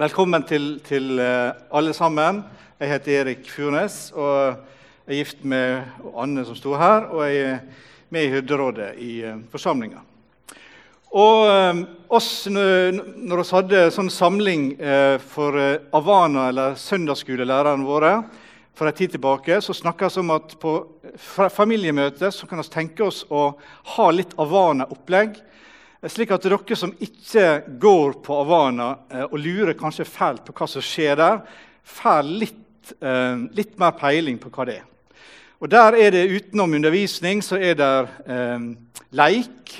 Velkommen til, til eh, alle sammen. Jeg heter Erik Furnes og er gift med Anne, som sto her, og jeg er med i hyrderådet i uh, forsamlinga. Og um, oss, når vi hadde sånn samling for Avana, eller søndagsskolelærerne våre, for en tid tilbake, så snakka vi om at på familiemøte så kan vi tenke oss å ha litt Avana-opplegg slik at dere som ikke går på Avana eh, og lurer kanskje fælt på hva som skjer der, får litt, eh, litt, mer peiling på hva det er. Og Der er det utenom undervisning så er det eh, leik,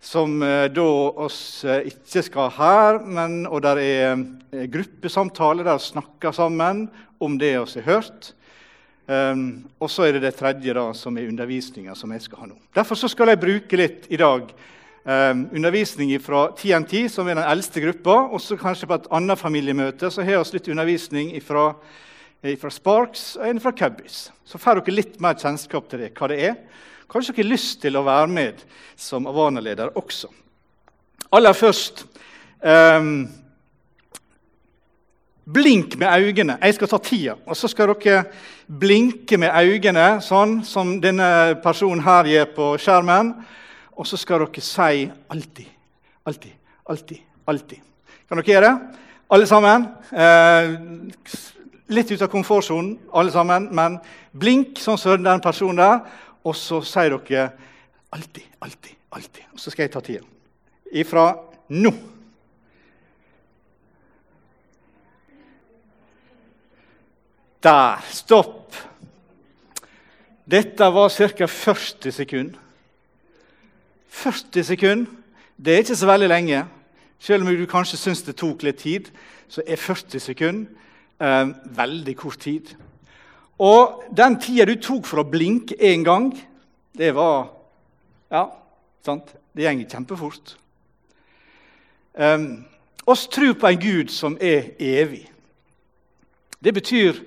som eh, da oss eh, ikke skal ha her. Men, og der er eh, gruppesamtaler der vi snakker sammen om det vi har hørt. Um, og så er det det tredje, da, som er undervisninga som jeg skal ha nå. Derfor skal jeg bruke litt i dag undervisning fra TNT, som er den eldste gruppa. Og så kanskje på et annet familiemøte så har vi litt undervisning fra Sparks og en fra Cubbies. Så får dere litt mer kjennskap til det, hva det er. Kanskje dere har lyst til å være med som Avana-leder også. Aller først um, Blink med øynene. Jeg skal ta tida. Og så skal dere blinke med øynene, sånn som denne personen her gjør på skjermen. Og så skal dere si alltid, alltid, alltid, alltid. Kan dere gjøre det? Alle sammen. Eh, litt ut av komfortsonen, alle sammen, men blink sånn som den personen der. Og så sier dere alltid, alltid, alltid. Og så skal jeg ta tida. Ifra nå. Der. Stopp. Dette var ca. 40 sekunder. 40 sekunder det er ikke så veldig lenge. Selv om du kanskje syns det tok litt tid, så er 40 sekunder eh, veldig kort tid. Og den tida du tok for å blinke én gang, det var Ja, sant? Det går kjempefort. Um, oss tror på en Gud som er evig. Det betyr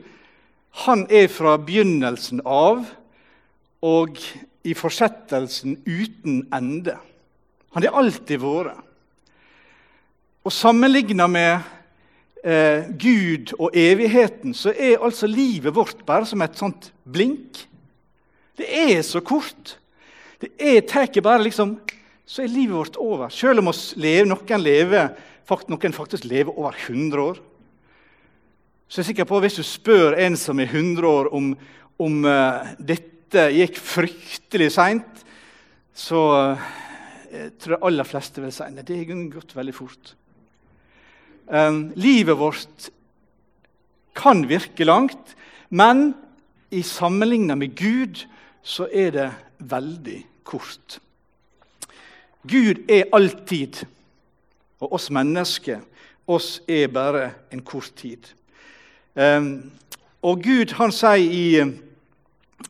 han er fra begynnelsen av og i fortsettelsen uten ende. Han har alltid vært. Og Sammenligna med eh, Gud og evigheten så er altså livet vårt bare som et sånt blink. Det er så kort. Det er tar bare liksom Så er livet vårt over. Selv om lever, noen, lever, noen faktisk lever over 100 år. Så jeg er sikker på at Hvis du spør en som er 100 år, om, om uh, dette dette gikk fryktelig seint, så jeg tror jeg aller fleste vil si at det har gått veldig fort. Um, livet vårt kan virke langt, men i sammenligna med Gud så er det veldig kort. Gud er alltid, og oss mennesker oss er bare en kort tid. Um, og Gud han sier i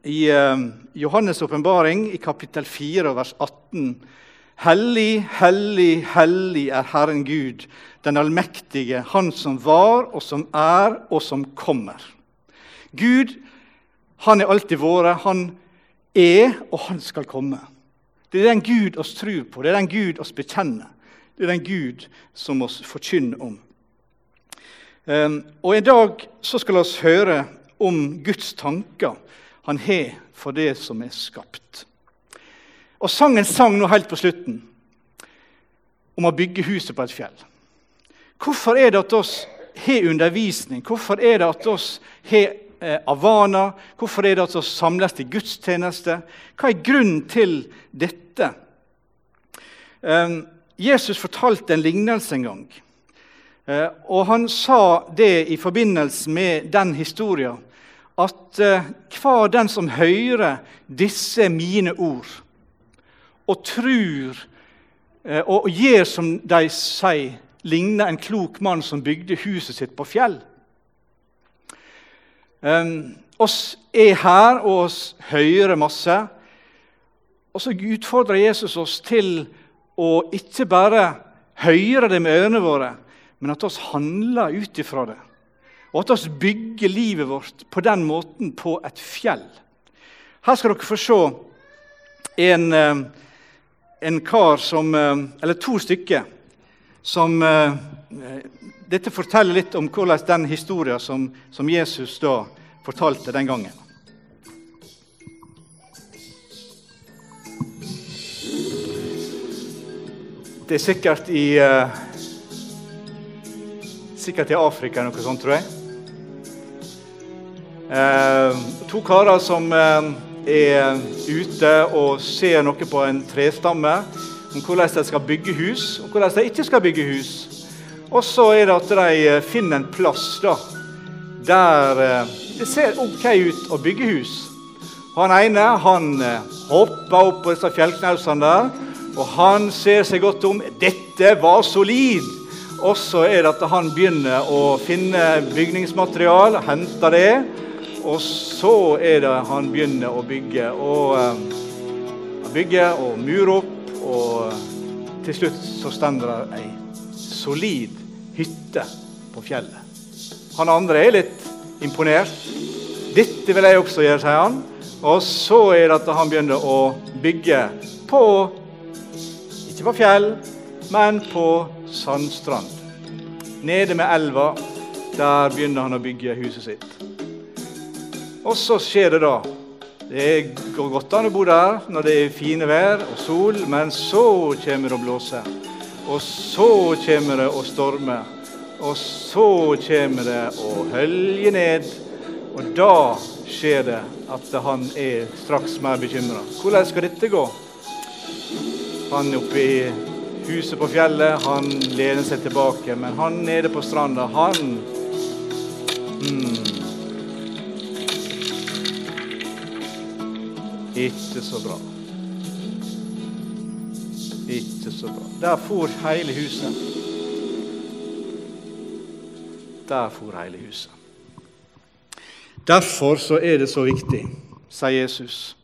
i uh, Johannes' åpenbaring, i kapittel 4, vers 18. Hellig, hellig, hellig er Herren Gud, den allmektige, Han som var, og som er, og som kommer. Gud, han er alltid vært, han er, og han skal komme. Det er den Gud oss tror på, det er den Gud oss bekjenner. Det er den Gud som oss forkynner om. Um, og I dag så skal vi høre om Guds tanker han har for det som er skapt. Og Sangen sang nå helt på slutten om å bygge huset på et fjell. Hvorfor er det at oss har undervisning? Hvorfor er det at oss har eh, Avana? Hvorfor er det at oss samles til gudstjeneste? Hva er grunnen til dette? Um, Jesus fortalte en lignelse en gang. Uh, og Han sa det i forbindelse med den historien at eh, hver den som hører disse mine ord, og tror eh, og gjør som de sier, ligner en klok mann som bygde huset sitt på fjell. Um, oss er her, og oss hører masse. Og så utfordrer Jesus oss til å ikke bare høre det med ørene våre, men at oss handler ut ifra det og at vi bygger livet vårt på den måten på et fjell. Her skal dere få se en, eh, en kar som eh, Eller to stykker som eh, dette forteller litt om hvordan den historien som, som Jesus da fortalte den gangen. Det er sikkert i Sikkert i Afrika eller noe sånt, tror jeg. Uh, to karer som eh, er ute og ser noe på en trestamme om hvordan de skal bygge hus, og hvordan de ikke skal bygge hus. Og så er det at de finner en plass da, der det ser ok ut å bygge hus. Han ene han hopper opp på disse fjellknausene der og han ser seg godt om. Dette var solid! Og så er det at han begynner å finne bygningsmaterial, henter det. Og så er det han begynner å bygge. Og han bygger og murer opp. Og til slutt så står det ei solid hytte på fjellet. Han andre er litt imponert. 'Dette vil jeg også gjøre', sier han. Og så er det at han begynner å bygge på ikke på fjell, men på sandstrand. Nede med elva. Der begynner han å bygge huset sitt. Og så skjer det da. Det går godt an å bo der når det er fine vær og sol, men så kommer det å blåse. Og så kommer det å storme. Og så kommer det å hølje ned. Og da skjer det at han er straks mer bekymra. Hvordan skal dette gå? Han oppe i huset på fjellet, han lener seg tilbake. Men han nede på stranda, han mm, Ikke så bra. Ikke så bra. Der for hele huset. Der for hele huset. Derfor så er det så viktig, sier Jesus,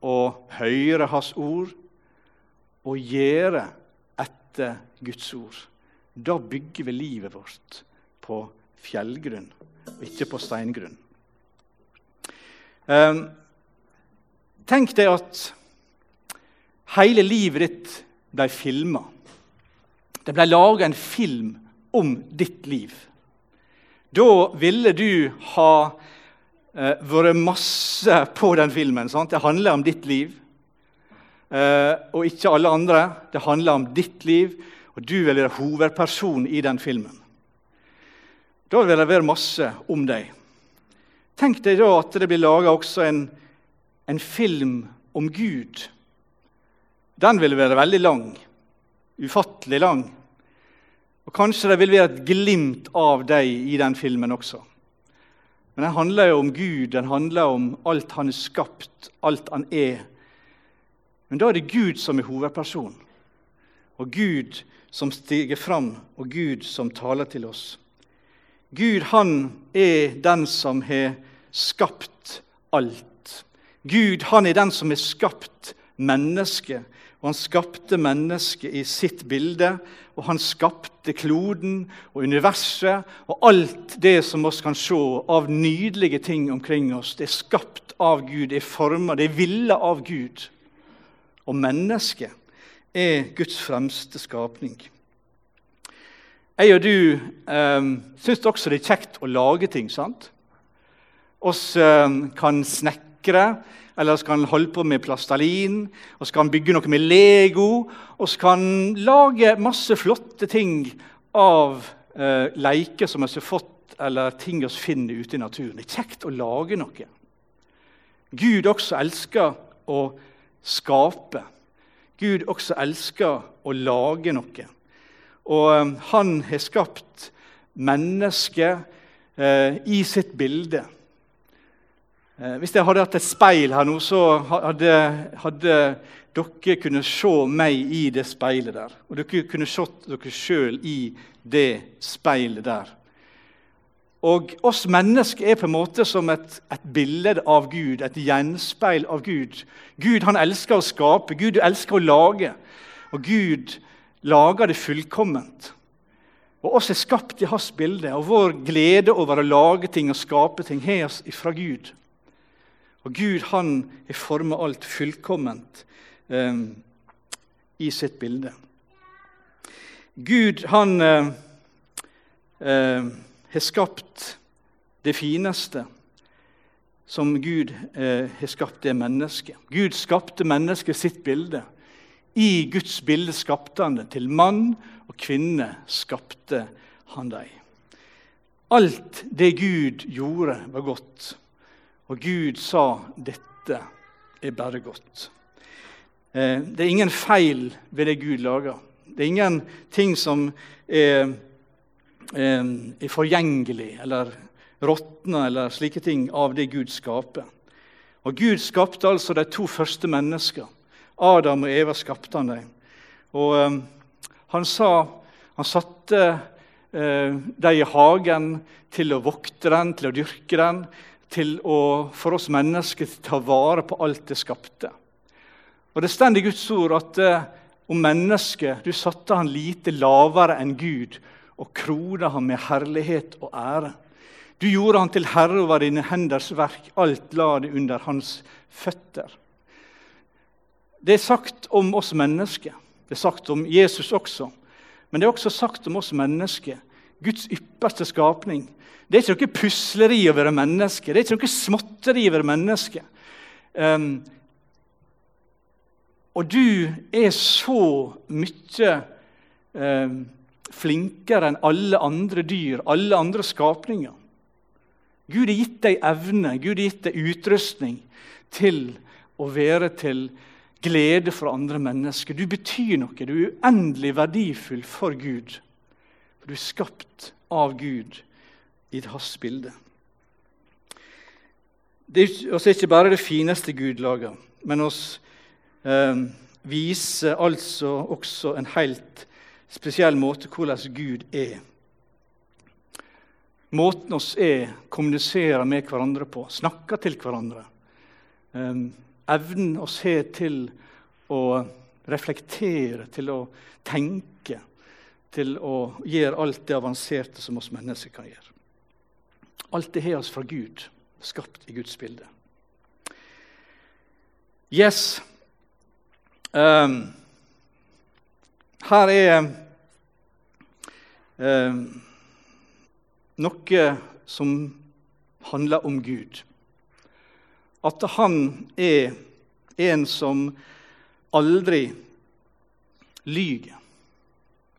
å høre Hans ord og gjøre etter Guds ord. Da bygger vi livet vårt på fjellgrunn, og ikke på steingrunn. Um, tenk deg at hele livet ditt ble filma. Det ble laga en film om ditt liv. Da ville du ha eh, vært masse på den filmen. Sant? Det handler om ditt liv. Eh, og ikke alle andre. Det handler om ditt liv, og du vil være hovedperson i den filmen. Da vil det være masse om deg. Tenk deg da at det blir laga også en, en, film om Gud. Den vil være veldig lang. Ufattelig lang. Og Kanskje det vil være et glimt av deg i den filmen også. Men den handler jo om Gud, den handler om alt han er skapt, alt han er. Men da er det Gud som er hovedperson, og Gud som stiger fram, og Gud som taler til oss. Gud, han er den som har skapt alt. Gud, han er den som har skapt mennesket. Og han skapte mennesket i sitt bilde, og han skapte kloden og universet og alt det som vi kan se av nydelige ting omkring oss. Det er skapt av Gud, det er forma, det er villet av Gud og mennesket er Guds fremste skapning. Jeg og du eh, syns også det er kjekt å lage ting. sant? Oss eh, kan snekre, eller skal han holde på med plastalin, og skal han bygge noe med Lego, og skal han lage masse flotte ting av eh, leker som vi har fått, eller ting vi finner ute i naturen. Det er kjekt å lage noe. Gud også elsker å skape. Gud også elsker å lage noe. Og um, han har skapt mennesket eh, i sitt bilde. Eh, hvis jeg hadde hatt et speil her nå, så hadde, hadde dere kunnet se meg i det speilet der. Og dere kunne sett dere sjøl i det speilet der. Og oss mennesker er på en måte som et, et bilde av Gud, et gjenspeil av Gud. Gud han elsker å skape, Gud elsker å lage. Og Gud lager det fullkomment. Og oss er skapt i hans bilde, og vår glede over å lage ting og skape ting har oss fra Gud. Og Gud han har forma alt fullkomment eh, i sitt bilde. Gud han... Eh, eh, har skapt det fineste som Gud eh, har skapt, det mennesket. Gud skapte mennesket sitt bilde. I Guds bilde skapte han det. Til mann og kvinne skapte han dem. Alt det Gud gjorde, var godt. Og Gud sa 'dette er bare godt'. Eh, det er ingen feil ved det Gud lager. Det er ingen ting som er, eh, er forgjengelig eller råtner eller slike ting av det Gud skaper. Og Gud skapte altså de to første mennesker. Adam og Eva skapte han dem. Og um, han sa Han satte dem i hagen til å vokte den, til å dyrke den, til å for oss mennesker ta vare på alt det skapte. Og Det står i Guds ord at eh, om mennesket du satte han lite lavere enn Gud og krona han med herlighet og ære. Du gjorde han til herre over dine henders verk, alt la det under hans føtter. Det er sagt om oss mennesker. Det er sagt om Jesus også. Men det er også sagt om oss mennesker. Guds ypperste skapning. Det er ikke noe pusleri å være menneske. Det er ikke noe småtteri å være menneske. Um, og du er så mye um, flinkere enn alle andre dyr, alle andre skapninger. Gud har gitt deg evne, Gud har gitt deg utrustning til å være til glede for andre mennesker. Du betyr noe. Du er uendelig verdifull for Gud. Du er skapt av Gud i hans bilde. Det er ikke bare det fineste Gud lager, men oss eh, viser altså også en helt spesiell måte hvordan Gud er. Måten oss er, kommuniserer med hverandre på, snakker til hverandre. Eh, evnen oss har til å reflektere, til å tenke, til å gjøre alt det avanserte som oss mennesker kan gjøre. Alt det har oss fra Gud, skapt i Guds bilde. Yes. Um, her er um, noe som handler om Gud at han er en som aldri lyver.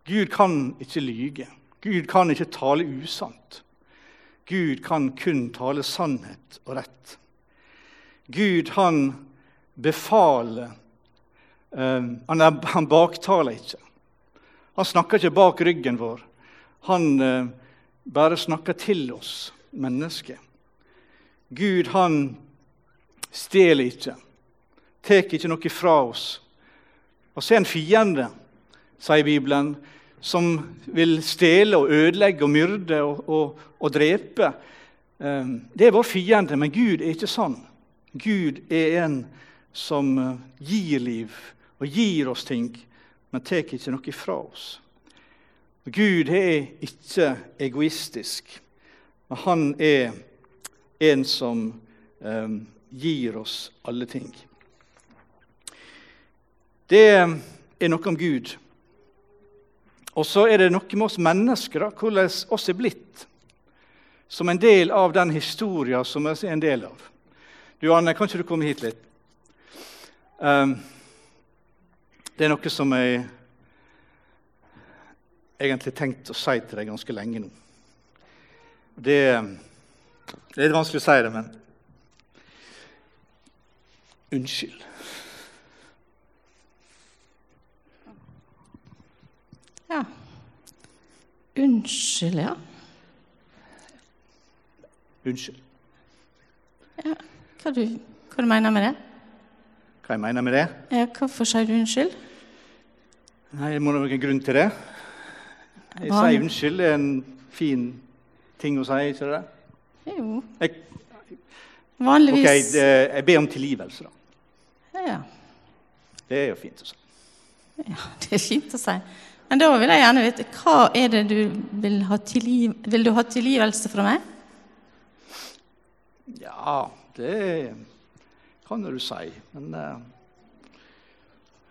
Gud kan ikke lyge. Gud kan ikke tale usant. Gud kan kun tale sannhet og rett. Gud, han befaler uh, han, er, han, baktaler ikke. Han snakker ikke bak ryggen vår. Han uh, bare snakker til oss mennesker. Gud, han stjeler ikke, tar ikke noe fra oss. Og så er en fiende, sier Bibelen, som vil stjele og ødelegge og myrde og, og, og drepe. Ehm, det er vår fiende, men Gud er ikke sånn. Gud er en som eh, gir liv og gir oss ting, men tar ikke noe fra oss. Gud er ikke egoistisk, men han er en som um, gir oss alle ting. Det er noe om Gud. Og så er det noe med oss mennesker, da, hvordan oss er blitt. Som en del av den historien som vi er en del av. Du Anne, kan ikke du komme hit litt? Um, det er noe som jeg egentlig tenkt å si til deg ganske lenge nå. Det, det er litt vanskelig å si det, men unnskyld. Ja. Unnskyld, ja. Unnskyld. ja. Hva, du, hva du mener med det? Hva jeg mener med det? Ja, Hvorfor sier du unnskyld? Nei, Det må være en grunn til det. Jeg sier unnskyld. Det er en fin ting å si, ikke det? Jo, Jeg, vanligvis ok, det- jeg ber om tilgivelse, da. Ja. Det er jo fint å si. ja, det er fint å si. Men da vil jeg gjerne vite hva er det du vil ha tilgiv... Vil du ha tilgivelse fra meg? Ja, det kan du si. Men uh,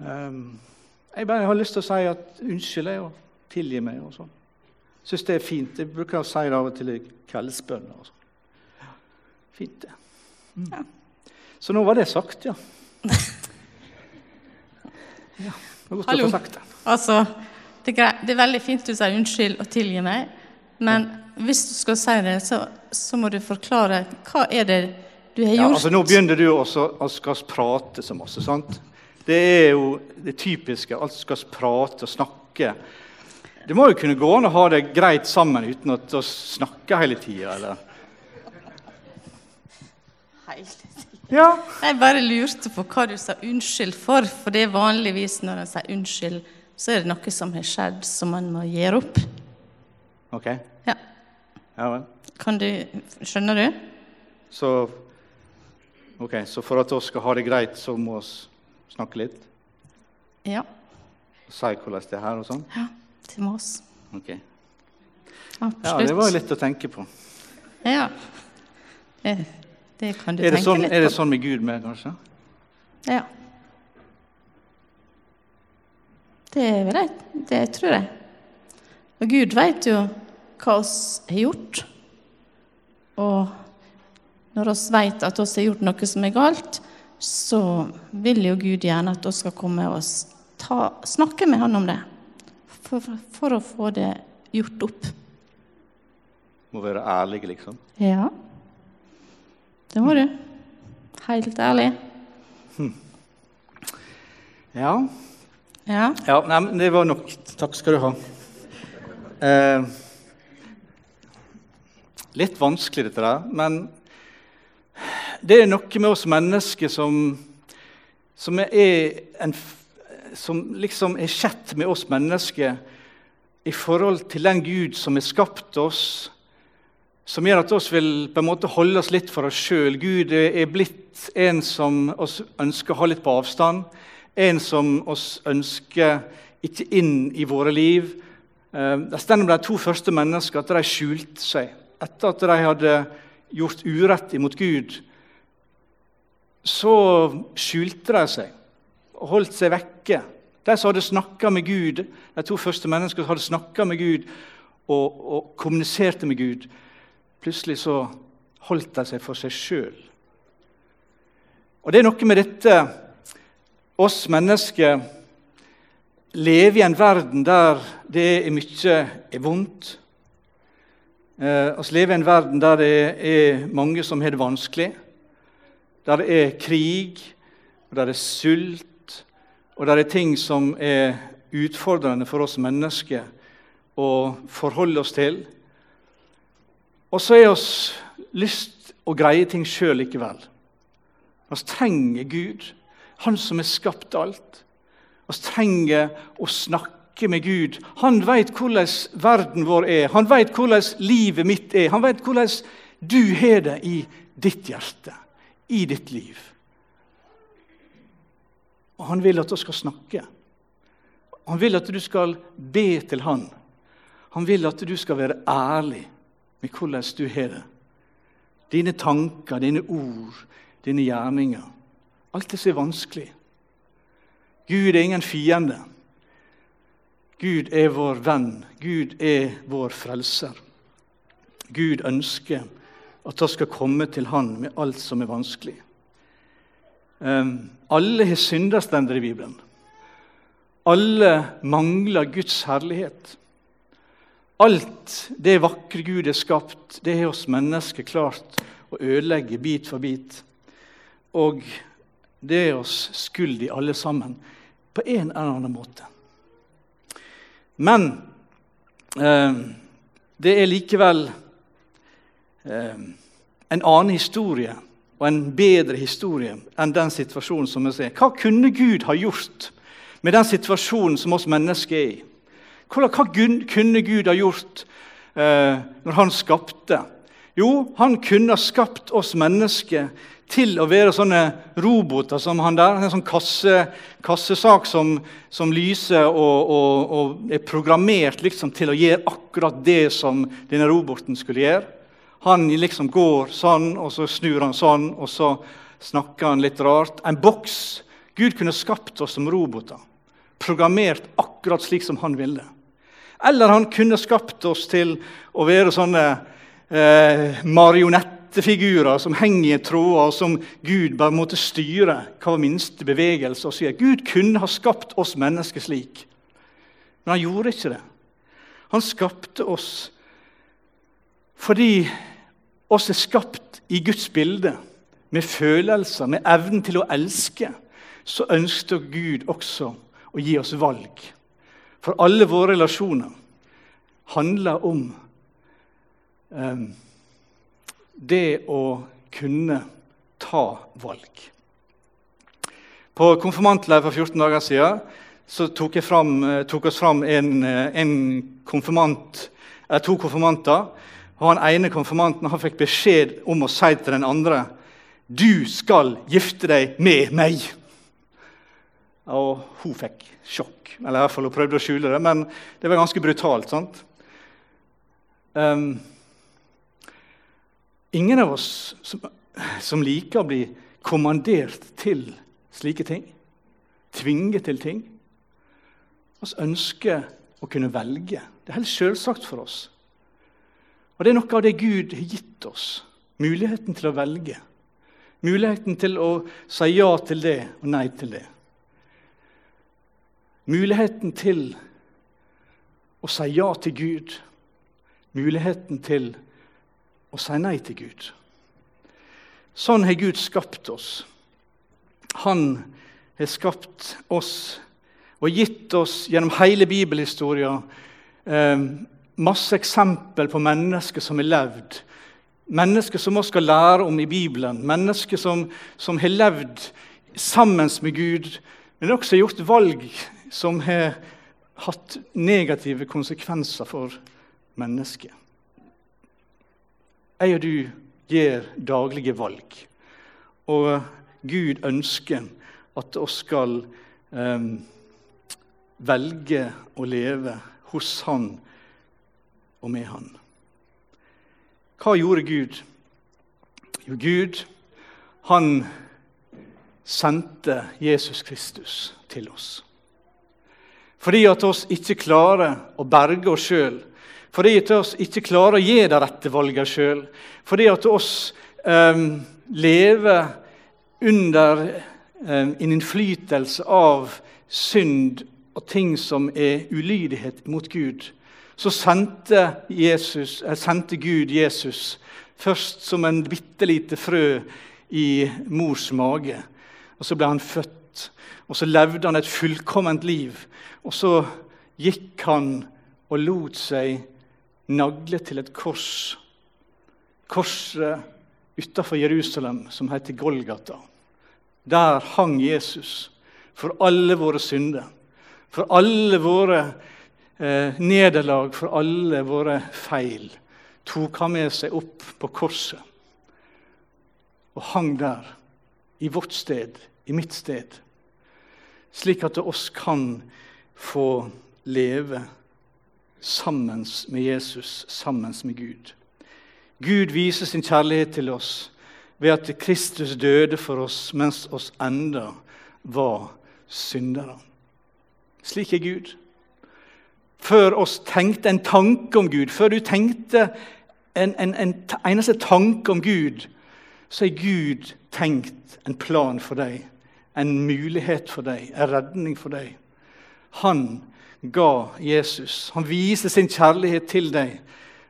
um, jeg bare har lyst til å si at unnskyld jeg, og tilgi meg og sånn. Syns det er fint. Jeg bruker å si det av og til i kveldsbønner. og sånn. Fint, det. Mm. Så nå var det sagt, ja. ja det var godt Hallo. å få sagt det. Altså, det er, greit. det er veldig fint du sier unnskyld og tilgi meg, men hvis du skal si det, så, så må du forklare hva er det du har Ja, gjort. altså Nå begynner du også å skal prate så masse. sant? Det er jo det typiske. Alt skal prate og snakke. Det må jo kunne gå an å ha det greit sammen uten at å snakke hele tida, eller? Ja. Jeg bare lurte på hva du sa unnskyld for, for det er vanligvis når en sier unnskyld, så er det noe som har skjedd som man må gjøre opp. Ok. Ja, Ja vel. kan du, Skjønner du? Så, ok, så for at vi skal ha det greit, så må vi snakke litt? Ja, Si hvordan det er her og sånn? ja til Mås. Ok. Absolutt. Ja, det var litt å tenke på. Ja. Det, det kan du tenke sånn, litt er det sånn med Gud med, kanskje? Ja. Det jeg. Det tror jeg. Og Gud vet jo hva oss har gjort. Og når oss vet at oss har gjort noe som er galt, så vil jo Gud gjerne at oss skal komme og ta, snakke med Han om det. For, for å få det gjort opp. Må være ærlig, liksom. Ja. Det må du. Helt ærlig. Ja. Ja. ja nei, men det var nok. Takk skal du ha. Eh, litt vanskelig, dette der. Men det er noe med oss mennesker som, som er en Som liksom er skjedd med oss mennesker i forhold til den Gud som har skapt oss, som gjør at oss vil på en måte holde oss litt for oss sjøl. Gud er blitt en som oss ønsker å ha litt på avstand. En som oss ønsker ikke inn i våre liv. Eh, Det står om de to første menneskene at de skjulte seg. Etter at de hadde gjort urett imot Gud, så skjulte de seg og holdt seg vekke. De som hadde snakka med Gud, de to første menneskene hadde snakka med Gud og, og kommuniserte med Gud, plutselig så holdt de seg for seg sjøl. Og det er noe med dette oss mennesker lever i en verden der det er mye er vondt. Eh, oss lever i en verden der det er mange som har det vanskelig. Der det er krig, og der det er sult, og der det er ting som er utfordrende for oss mennesker å forholde oss til. Og så er oss lyst å greie ting sjøl likevel. Vi trenger Gud, Han som har skapt alt. Vi trenger å snakke med Gud. Han vet hvordan verden vår er, han vet hvordan livet mitt er. Han vet hvordan du har det i ditt hjerte, i ditt liv. Og han vil at du skal snakke. Han vil at du skal be til han. Han vil at du skal være ærlig med hvordan du har det. Dine tanker, dine ord, dine gjerninger. Alt det er vanskelig. Gud er ingen fiende. Gud er vår venn. Gud er vår frelser. Gud ønsker at vi skal komme til Han med alt som er vanskelig. Um, alle har synda, står det i Bibelen. Alle mangler Guds herlighet. Alt det vakre Gud har skapt, det har oss mennesker klart å ødelegge bit for bit. Og det er oss skyld alle sammen, på en eller annen måte. Men eh, det er likevel eh, en annen historie og en bedre historie enn den situasjonen som vi ser. Hva kunne Gud ha gjort med den situasjonen som oss mennesker er i? Hva kunne Gud ha gjort eh, når han skapte? Jo, han kunne ha skapt oss mennesker til å være sånne roboter som han der. En sånn kasse, kassesak som, som lyser og, og, og er programmert liksom til å gjøre akkurat det som denne roboten skulle gjøre. Han liksom går sånn, og så snur han sånn, og så snakker han litt rart. En boks. Gud kunne skapt oss som roboter. Programmert akkurat slik som han ville. Eller han kunne skapt oss til å være sånne eh, marionettefigurer som henger i tråder, som Gud bare måtte styre hver minste bevegelse. og sier. Gud kunne ha skapt oss mennesker slik, men han gjorde ikke det. Han skapte oss fordi oss er skapt i Guds bilde, med følelser, med evnen til å elske. Så ønsket Gud også å gi oss valg. For alle våre relasjoner handler om eh, det å kunne ta valg. På konfirmantleir for 14 dager siden så tok, fram, eh, tok oss fram en, eh, en konfirmant, to konfirmanter. Og Han ene konfirmanten han fikk beskjed om å si til den andre du skal gifte deg med meg. Og hun fikk sjokk. Eller i hvert fall hun prøvde å skjule det, men det var ganske brutalt. sant? Um, ingen av oss som, som, liker å bli kommandert til slike ting, tvinge til ting. Vi ønsker å kunne velge. Det er helt selvsagt for oss. Og Det er noe av det Gud har gitt oss. Muligheten til å velge. Muligheten til å si ja til det og nei til det. Muligheten til å si ja til Gud. Muligheten til å si nei til Gud. Sånn har Gud skapt oss. Han har skapt oss og gitt oss gjennom hele bibelhistorien eh, masse eksempel på mennesker som har levd. Mennesker som vi skal lære om i Bibelen. Mennesker som, som har levd sammen med Gud, men også gjort valg som har hatt negative konsekvenser for mennesket. Jeg og du gjør daglige valg. Og Gud ønsker at vi skal eh, velge å leve hos Han og med Han. Hva gjorde Gud? Jo, Gud han sendte Jesus Kristus til oss. Fordi at oss ikke klarer å berge oss sjøl. Fordi at oss ikke klarer å gi de rette valgene sjøl. Fordi at oss eh, lever under eh, en innflytelse av synd og ting som er ulydighet mot Gud. Så sendte, Jesus, eh, sendte Gud Jesus først som en bitte lite frø i mors mage. Og så ble han født, og så levde han et fullkomment liv og så gikk han og lot seg nagle til et kors. Korset utafor Jerusalem som heter Golgata. Der hang Jesus for alle våre synder, for alle våre eh, nederlag, for alle våre feil. Tok han med seg opp på korset og hang der, i vårt sted, i mitt sted, slik at det oss kan få leve sammen med Jesus, sammen med Gud. Gud viser sin kjærlighet til oss ved at Kristus døde for oss mens oss enda var syndere. Slik er Gud. Før oss tenkte en tanke om Gud, før du tenkte en, en, en eneste tanke om Gud, så er Gud tenkt en plan for deg, en mulighet for deg, en redning for deg. Han ga Jesus. Han viser sin kjærlighet til deg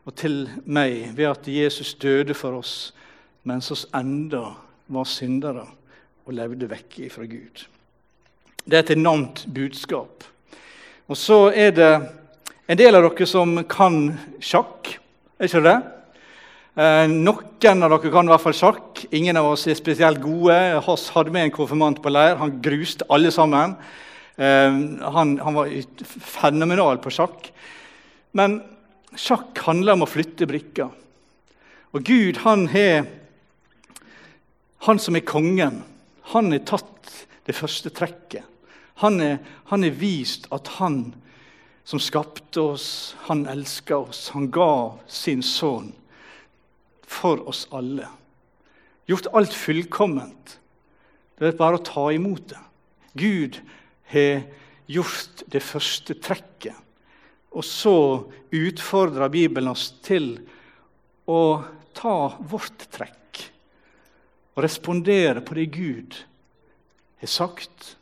og til meg ved at Jesus døde for oss mens oss enda var syndere og levde vekk fra Gud. Det er et enormt budskap. Og så er det en del av dere som kan sjakk. Er ikke det? Eh, noen av dere kan i hvert fall sjakk. Ingen av oss er spesielt gode. Hass hadde med en konfirmant på leir. Han gruste alle sammen. Eh, han, han, var fenomenal på sjakk. Men sjakk handler om å flytte brikker. Og Gud, han har Han som er kongen, han har tatt det første trekket. Han har vist at han som skapte oss, han elsker oss. Han ga sin sønn for oss alle. Gjort alt fullkomment. Det er bare å ta imot det. Gud har gjort det første trekket. Og så utfordrer Bibelen oss til å ta vårt trekk og respondere på det Gud har sagt,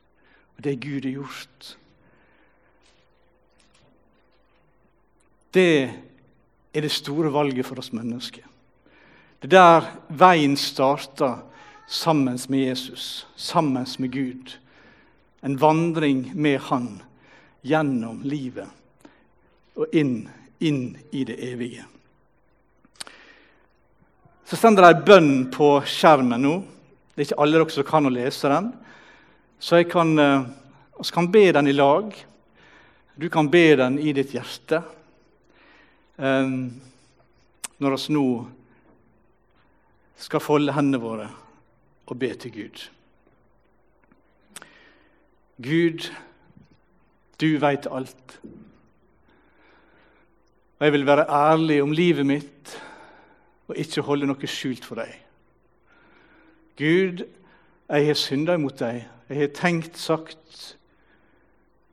og det Gud har gjort. Det er det store valget for oss mennesker. Det er der veien starter sammen med Jesus, sammen med Gud. En vandring med Han gjennom livet og inn, inn i det evige. Så sender jeg bønn på skjermen nå. Det er ikke alle dere som kan å lese den. Så jeg kan, uh, kan be den i lag. Du kan be den i ditt hjerte. Um, når vi nå skal folde hendene våre og be til Gud. Gud, du veit alt. Og jeg vil være ærlig om livet mitt og ikke holde noe skjult for deg. Gud, jeg har synda imot deg. Jeg har tenkt, sagt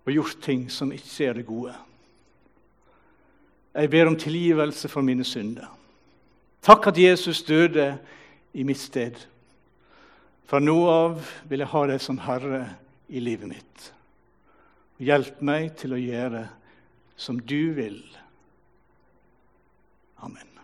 og gjort ting som ikke er det gode. Jeg ber om tilgivelse for mine synder. Takk at Jesus døde i mitt sted. Fra nå av vil jeg ha deg som Herre i livet mitt. Hjelp meg til å gjøre som du vil. Amen.